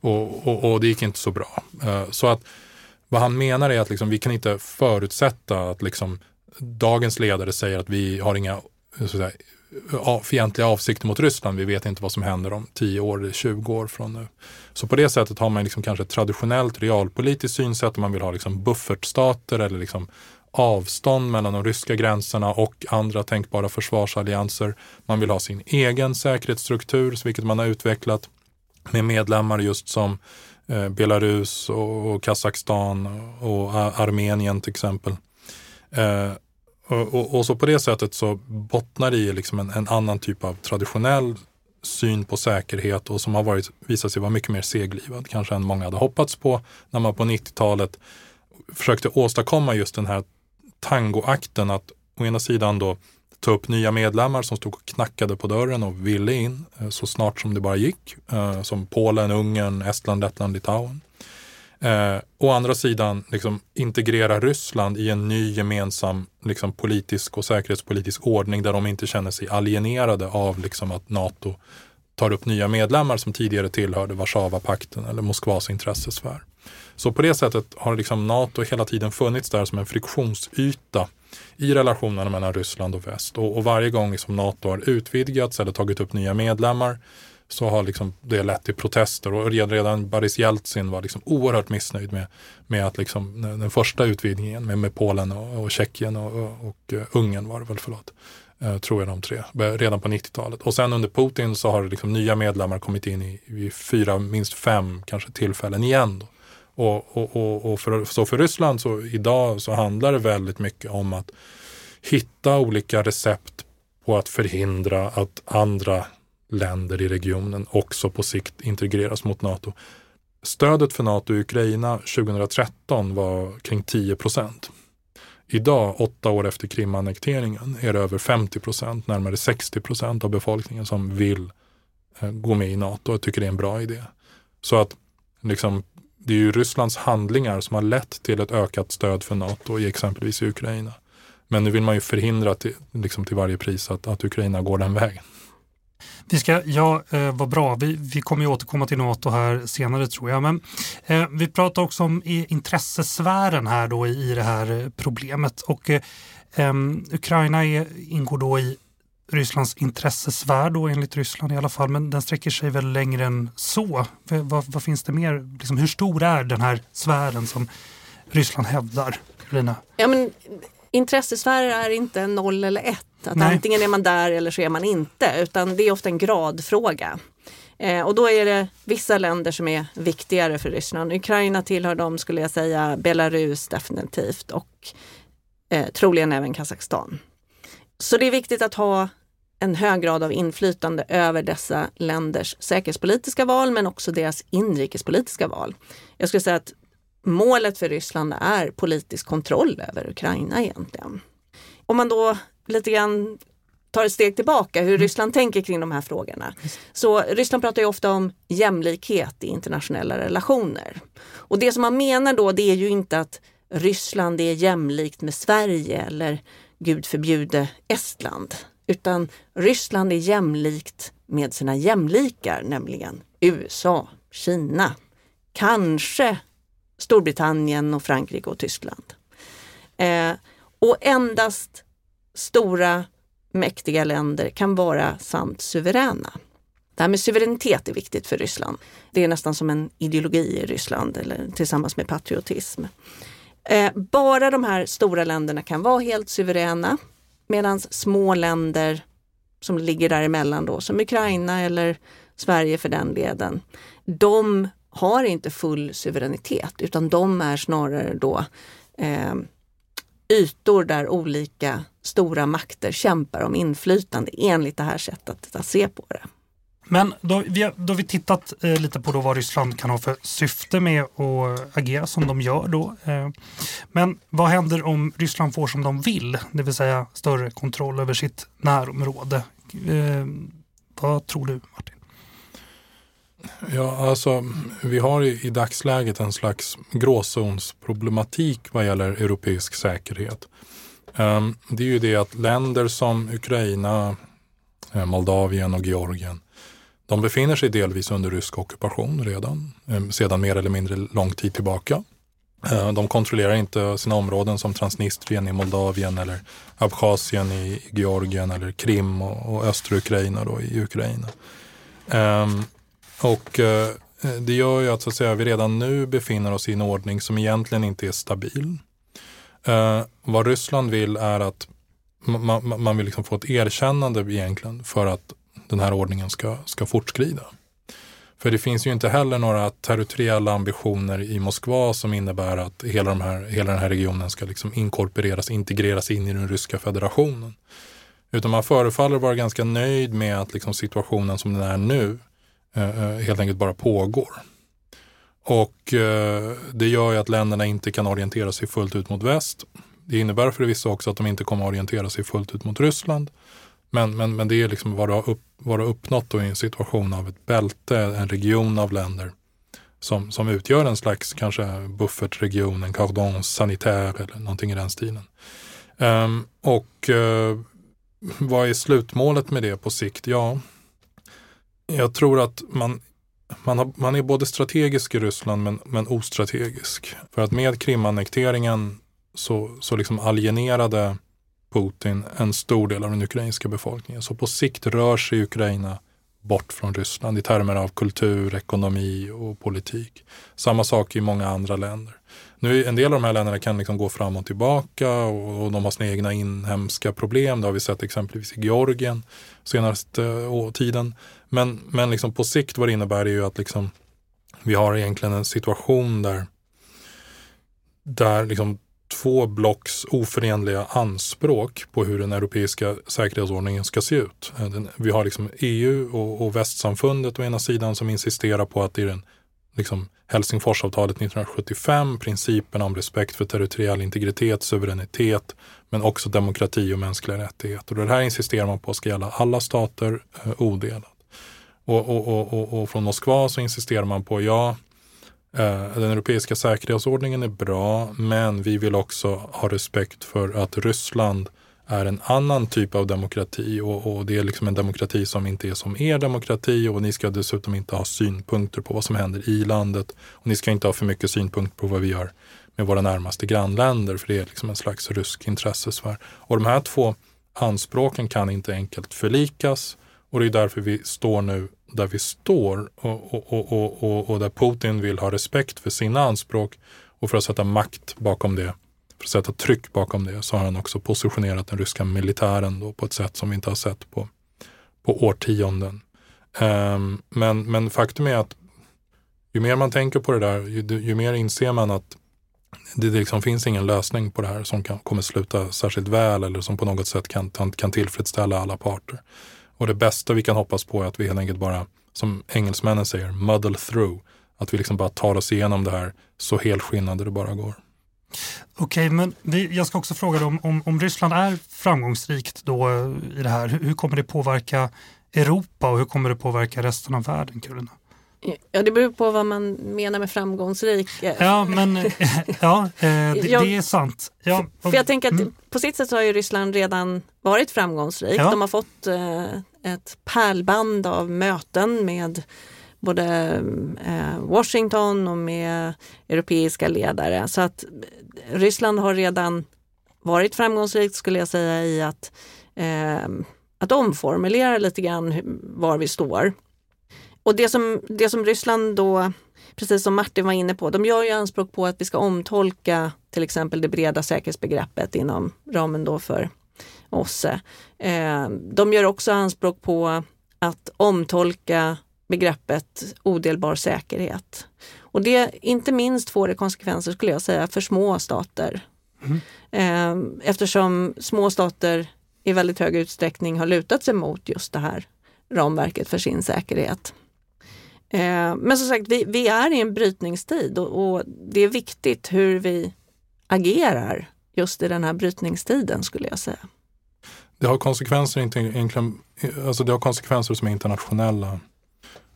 Och, och, och, det gick inte så bra. Eh, så att vad han menar är att liksom, vi kan inte förutsätta att liksom, dagens ledare säger att vi har inga eh, så säga, fientliga avsikter mot Ryssland. Vi vet inte vad som händer om 10 år eller 20 år från nu. Så på det sättet har man liksom kanske ett traditionellt realpolitiskt synsätt om man vill ha liksom buffertstater eller liksom avstånd mellan de ryska gränserna och andra tänkbara försvarsallianser. Man vill ha sin egen säkerhetsstruktur, vilket man har utvecklat med medlemmar just som eh, Belarus och, Kazakstan och Armenien till exempel. Eh, och, och, och, så på det sättet så bottnar det i liksom en, en, annan typ av traditionell syn på säkerhet och som har varit, visat sig vara mycket mer seglivad kanske än många hade hoppats på när man på 90-talet försökte åstadkomma just den här tangoakten att å ena sidan då ta upp nya medlemmar som stod och knackade på dörren och ville in eh, så snart som det bara gick. Eh, som Polen, Ungern, Estland, Lettland, Litauen. Eh, å andra sidan liksom, integrera Ryssland i en ny gemensam liksom, politisk och säkerhetspolitisk ordning där de inte känner sig alienerade av liksom, att Nato tar upp nya medlemmar som tidigare tillhörde Warszawapakten eller Moskvas intressesfär. Så på det sättet har liksom Nato hela tiden funnits där som en friktionsyta i relationerna mellan Ryssland och väst. Och, och varje gång som Nato har utvidgats eller tagit upp nya medlemmar så har liksom det lett till protester och redan Boris Jeltsin var liksom oerhört missnöjd med, med att liksom den första utvidgningen med, med Polen och, och Tjeckien och, och, och eh, Ungern var det väl, förlåt, eh, tror jag de tre, redan på 90-talet. Och sen under Putin så har liksom nya medlemmar kommit in i, i fyra, minst fem kanske tillfällen igen. Då. Och, och, och, och för, så för Ryssland så idag så handlar det väldigt mycket om att hitta olika recept på att förhindra att andra länder i regionen också på sikt integreras mot Nato. Stödet för Nato i Ukraina 2013 var kring 10 procent. Idag, åtta år efter Krimannekteringen, är det över 50 procent, närmare 60 procent av befolkningen som vill eh, gå med i Nato och tycker det är en bra idé. Så att liksom, det är ju Rysslands handlingar som har lett till ett ökat stöd för Nato i exempelvis Ukraina. Men nu vill man ju förhindra till, liksom till varje pris att, att Ukraina går den vägen. Vi ska, ja, eh, vad bra. Vi, vi kommer ju återkomma till Nato här senare tror jag. Men eh, vi pratar också om intressesfären här då i, i det här eh, problemet. Och eh, Ukraina är, ingår då i Rysslands intressesfär då enligt Ryssland i alla fall. Men den sträcker sig väl längre än så. Vad, vad finns det mer? Liksom, hur stor är den här sfären som Ryssland hävdar? Carolina? Ja, men intressesfärer är inte noll eller ett. Att Nej. antingen är man där eller så är man inte. Utan det är ofta en gradfråga. Eh, och då är det vissa länder som är viktigare för Ryssland. Ukraina tillhör dem skulle jag säga, Belarus definitivt och eh, troligen även Kazakstan. Så det är viktigt att ha en hög grad av inflytande över dessa länders säkerhetspolitiska val men också deras inrikespolitiska val. Jag skulle säga att målet för Ryssland är politisk kontroll över Ukraina egentligen. Om man då lite grann tar ett steg tillbaka hur mm. Ryssland tänker kring de här frågorna. Så Ryssland pratar ju ofta om jämlikhet i internationella relationer. Och det som man menar då det är ju inte att Ryssland är jämlikt med Sverige eller gud förbjude Estland. Utan Ryssland är jämlikt med sina jämlikar, nämligen USA, Kina, kanske Storbritannien och Frankrike och Tyskland. Eh, och endast stora mäktiga länder kan vara sant suveräna. Det här med suveränitet är viktigt för Ryssland. Det är nästan som en ideologi i Ryssland eller tillsammans med patriotism. Eh, bara de här stora länderna kan vara helt suveräna medan små länder som ligger däremellan då, som Ukraina eller Sverige för den delen, de har inte full suveränitet utan de är snarare då eh, ytor där olika stora makter kämpar om inflytande enligt det här sättet att se på det. Men då, vi har, då har vi tittat eh, lite på då vad Ryssland kan ha för syfte med att agera som de gör då. Eh, men vad händer om Ryssland får som de vill, det vill säga större kontroll över sitt närområde? Eh, vad tror du Martin? Ja, alltså vi har i, i dagsläget en slags gråzonsproblematik vad gäller europeisk säkerhet. Ehm, det är ju det att länder som Ukraina, eh, Moldavien och Georgien de befinner sig delvis under rysk ockupation redan, eh, sedan mer eller mindre lång tid tillbaka. Eh, de kontrollerar inte sina områden som Transnistrien i Moldavien eller Abchazien i Georgien eller Krim och, östra Ukraina då i Ukraina. Ehm, och eh, det gör ju att, så att säga, vi redan nu befinner oss i en ordning som egentligen inte är stabil. Vad Ryssland vill är att man, man vill liksom få ett erkännande egentligen för att den här ordningen ska, ska fortskrida. För det finns ju inte heller några territoriella ambitioner i Moskva som innebär att hela, de här, hela den här regionen ska liksom inkorporeras, integreras in i den ryska federationen. Utan man förefaller vara ganska nöjd med att liksom situationen som den är nu eh, eh helt enkelt bara pågår. Och eh, det gör ju att länderna inte kan orientera sig fullt ut mot väst. Det innebär förvisso också att de inte kommer orientera sig fullt ut mot Ryssland. Men, men, men det är liksom vad du har, upp, vad du har uppnått i en situation av ett bälte, en region av länder som, som utgör en slags kanske buffertregion, en cordon sanitaire eller någonting i den stilen. Um, och uh, vad är slutmålet med det på sikt? Ja, jag tror att man, man, har, man är både strategisk i Ryssland men, men ostrategisk. För att med Krimannekteringen så, så liksom alienerade Putin en stor del av den ukrainska befolkningen. Så på sikt rör sig Ukraina bort från Ryssland i termer av kultur, ekonomi och politik. Samma sak i många andra länder. Nu, en del av de här länderna kan liksom gå fram och tillbaka och, och de har sina egna inhemska problem. Det har vi sett exempelvis i Georgien senaste uh, tiden. Men, men liksom på sikt vad det innebär är ju att liksom, vi har egentligen en situation där, där liksom två blocks oförenliga anspråk på hur den europeiska säkerhetsordningen ska se ut. Eh, vi har liksom EU och, och västsamfundet å ena sidan som insisterar på att det är den liksom Helsingforsavtalet 1975, principen om respekt för territoriell integritet, suveränitet, men också demokrati och mänskliga rättigheter. Och det här insisterar man på ska gälla alla stater eh, odelat. Och, och, och, och, från Moskva så insisterar man på, ja, Eh, den europeiska säkerhetsordningen är bra, men vi vill också ha respekt för att Ryssland är en annan typ av demokrati och, och, det är liksom en demokrati som inte är som er demokrati och ni ska dessutom inte ha synpunkter på vad som händer i landet och ni ska inte ha för mycket synpunkter på vad vi gör med våra närmaste grannländer för det är liksom en slags rysk intressesfär. Och de här två anspråken kan inte enkelt förlikas och det är därför vi står nu där vi står och, och, och, och, och där Putin vill ha respekt för sina anspråk och för att sätta makt bakom det, för att sätta tryck bakom det, så har han också positionerat den ryska militären då på ett sätt som vi inte har sett på, på årtionden. Um, men, men faktum är att ju mer man tänker på det där, ju, ju mer inser man att det, det liksom finns ingen lösning på det här som kan, kommer sluta särskilt väl eller som på något sätt kan, kan tillfredsställa alla parter. Och det bästa vi kan hoppas på är att vi helt enkelt bara, som engelsmännen säger, muddle through. Att vi liksom bara tar oss igenom det här så helskinnade det bara går. Okej, okay, men vi, jag ska också fråga om, om, om Ryssland är framgångsrikt då eh, i det här, hur, hur, kommer det påverka Europa och hur kommer det påverka resten av världen, Karolina? Ja, det beror på vad man menar med framgångsrik. Ja, men ja, eh, det, det, är sant. Ja, för jag tänker att mm. på sitt sätt så har ju Ryssland redan varit framgångsrikt. Ja. De har fått eh, ett pärlband av möten med både eh, Washington och med europeiska ledare. Så att Ryssland har redan varit framgångsrikt skulle jag säga i att, att omformulera lite grann var vi står. Och det som, det som Ryssland då, precis som Martin var inne på, de gör ju anspråk på att vi ska omtolka till exempel det breda säkerhetsbegreppet inom ramen då för OSSE. Eh, de gör också anspråk på att omtolka begreppet odelbar säkerhet. Och det inte minst får det konsekvenser skulle jag säga för små stater. Mm. Eh, eftersom små stater i väldigt hög utsträckning har lutat sig mot just det här ramverket för sin säkerhet. Eh, men som sagt, vi, vi, är i en brytningstid och, och, det är viktigt hur vi agerar just i den här brytningstiden skulle jag säga. Det har konsekvenser, inte egentligen, alltså det har konsekvenser som är internationella.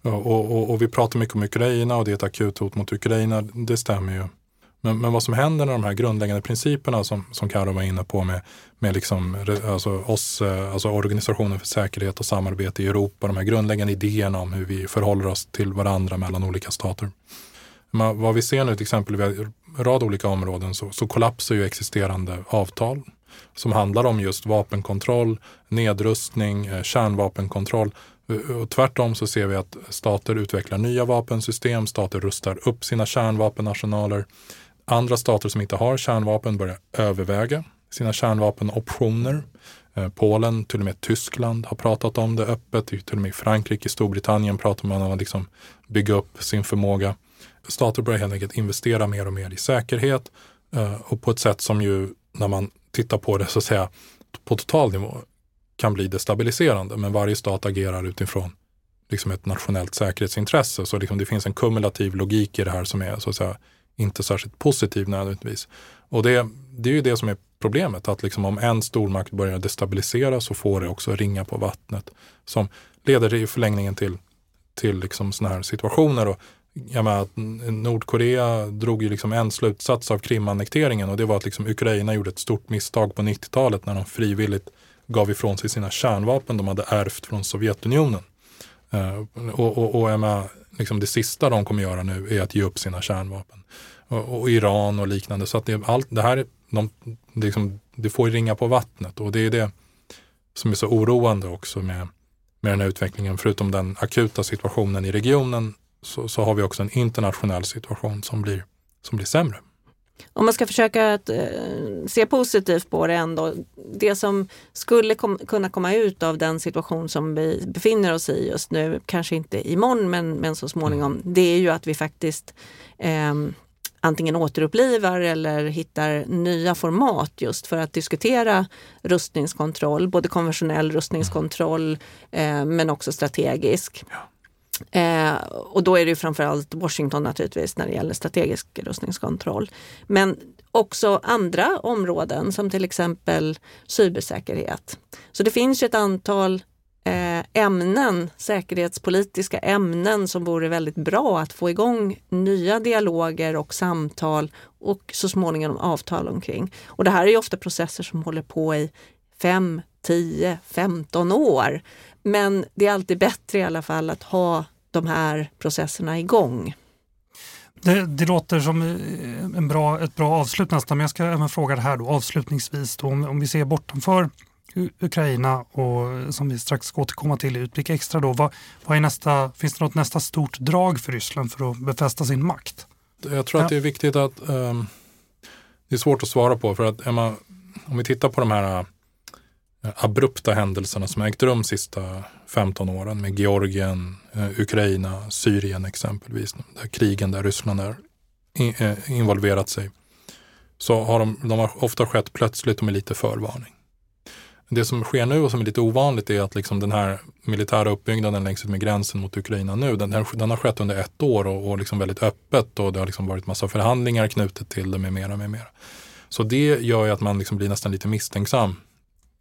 Och, och, och, vi pratar mycket om Ukraina och det är ett akut hot mot Ukraina, det stämmer ju. Men, men vad som händer när de här grundläggande principerna som, som Karo var inne på med, med liksom, alltså oss, eh, alltså Organisationen för säkerhet och samarbete i Europa, de här grundläggande idéerna om hur vi förhåller oss till varandra mellan olika stater. Men vad vi ser nu till exempel i en rad olika områden så, så kollapsar ju existerande avtal som handlar om just vapenkontroll, nedrustning, eh, kärnvapenkontroll. Eh, och tvärtom så ser vi att stater utvecklar nya vapensystem, stater rustar upp sina kärnvapenarsenaler. Andra stater som inte har kärnvapen börjar överväga sina kärnvapenoptioner. Eh, Polen, till och med Tyskland har pratat om det öppet. Till och med i Frankrike, Storbritannien pratar man om att liksom bygga upp sin förmåga. Stater börjar helt enkelt investera mer och mer i säkerhet eh, och på ett sätt som ju när man tittar på det så att säga på total nivå kan bli destabiliserande. Men varje stat agerar utifrån liksom ett nationellt säkerhetsintresse. Så liksom det finns en kumulativ logik i det här som är så att säga inte särskilt positiv nödvändigtvis. Och det, det är ju det som är problemet, att liksom om en stormakt börjar destabilisera så får det också ringa på vattnet som leder i förlängningen till, till liksom sådana här situationer. Och jag menar, Nordkorea drog ju liksom en slutsats av Krimannekteringen och det var att liksom Ukraina gjorde ett stort misstag på 90-talet när de frivilligt gav ifrån sig sina kärnvapen de hade ärvt från Sovjetunionen. Eh, och, och, och jag menar, liksom det sista de kommer göra nu är att ge upp sina kärnvapen. Och, och Iran och liknande. Så att det, allt, det här de, det, liksom, det får ringa på vattnet och det är det som är så oroande också med, med den här utvecklingen. Förutom den akuta situationen i regionen så, så har vi också en internationell situation som blir, som blir sämre. Om man ska försöka att, eh, se positivt på det ändå. Det som skulle kom, kunna komma ut av den situation som vi befinner oss i just nu, kanske inte imorgon men, men så småningom, mm. det är ju att vi faktiskt eh, antingen återupplivar eller hittar nya format just för att diskutera rustningskontroll, både konventionell rustningskontroll eh, men också strategisk. Ja. Eh, och då är det framförallt Washington naturligtvis när det gäller strategisk rustningskontroll. Men också andra områden som till exempel cybersäkerhet. Så det finns ett antal eh, ämnen, säkerhetspolitiska ämnen som vore väldigt bra att få igång nya dialoger och samtal och så småningom avtal omkring. Och det här är ofta processer som håller på i 5, 10, 15 år. Men det är alltid bättre i alla fall att ha de här processerna igång. Det, det, låter som eh, en bra, ett bra avslut nästan, men jag ska även fråga det här då, avslutningsvis. Då, om, om vi ser bortanför Ukraina och som vi strax ska återkomma till i Utblick Extra. Då, vad, vad är nästa, finns det något nästa stort drag för Ryssland för att befästa sin makt? Jag tror ja. att det är viktigt att um, det är svårt att svara på för att Emma, om vi tittar på de här uh, abrupta händelserna som ägt rum de sista 15 åren med Georgien, eh, Ukraina, Syrien exempelvis, där krigen där Ryssland har eh, involverat sig, så har de, de har ofta skett plötsligt och med lite förvarning. Det som sker nu och som är lite ovanligt är att liksom den här militära uppbyggnaden längs med gränsen mot Ukraina nu, den, den har skett under ett år och, och liksom väldigt öppet och det har liksom varit massa förhandlingar knutet till det med mera, med mera. Så det gör ju att man liksom blir nästan lite misstänksam.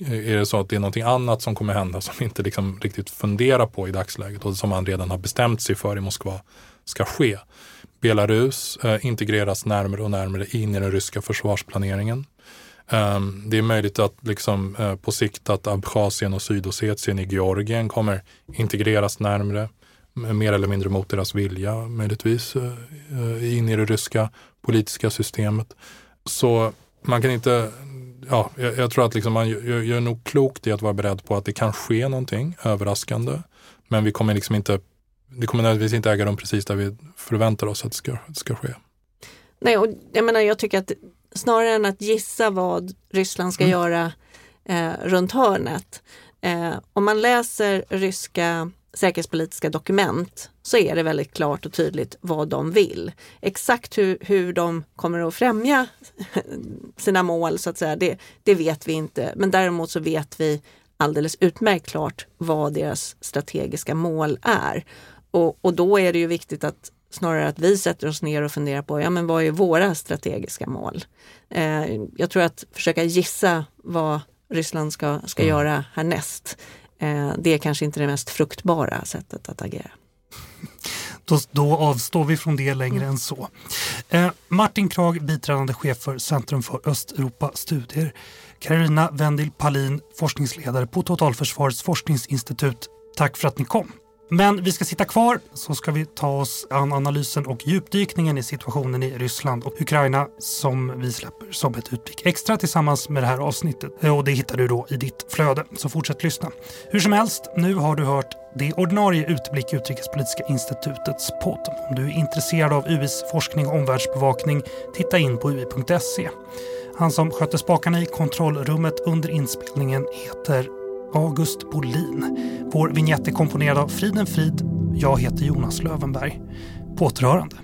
Eh, är det så att det är någonting annat som kommer hända som vi inte liksom riktigt funderar på i dagsläget och som man redan har bestämt sig för i Moskva ska ske. Belarus eh, integreras närmare och närmare in i den ryska försvarsplaneringen. Eh, det är möjligt att liksom, eh, på sikt att Abchazien och Sydossetien i Georgien kommer integreras närmre, mer eller mindre mot deras vilja möjligtvis, eh, eh, in i det ryska politiska systemet. Så man kan inte, ja, jag, jag tror att liksom man gör, gör nog klokt i att vara beredd på att det kan ske någonting överraskande. Men vi kommer liksom inte, det kommer nödvändigtvis inte äga rum precis där vi förväntar oss att det ska, ska ske. Nej, och jag menar jag tycker att snarare än att gissa vad Ryssland ska mm. göra eh, runt hörnet. Eh, om man läser ryska säkerhetspolitiska dokument så är det väldigt klart och tydligt vad de vill. Exakt hur, hur de kommer att främja sina mål så att säga, det, det vet vi inte. Men däremot så vet vi alldeles utmärkt klart vad deras strategiska mål är. Och, och då är det ju viktigt att snarare att vi sätter oss ner och funderar på ja, men vad är våra strategiska mål. Eh, jag tror att försöka gissa vad Ryssland ska, ska mm. göra härnäst, det är kanske inte det mest fruktbara sättet att agera. Då, då avstår vi från det längre mm. än så. Eh, Martin Krag, biträdande chef för Centrum för Östeuropa-studier. Carolina Wendil Palin, forskningsledare på Totalförsvarets forskningsinstitut. Tack för att ni kom. Men vi ska sitta kvar så ska vi ta oss an analysen och djupdykningen i situationen i Ryssland och Ukraina som vi släpper som ett utblick extra tillsammans med det här avsnittet. Eh, och det hittar du då i ditt flöde, så fortsätt lyssna. Hur som helst, nu har du hört det ordinarie Utblick Utrikespolitiska institutets podd. Om du är intresserad av UIs forskning och omvärldsbevakning, titta in på ui.se. Han som skötte spakarna i kontrollrummet under inspelningen heter August Bolin. Vår vignett är komponerad av Friden Frid. Jag heter Jonas Lövenberg. På återhörande.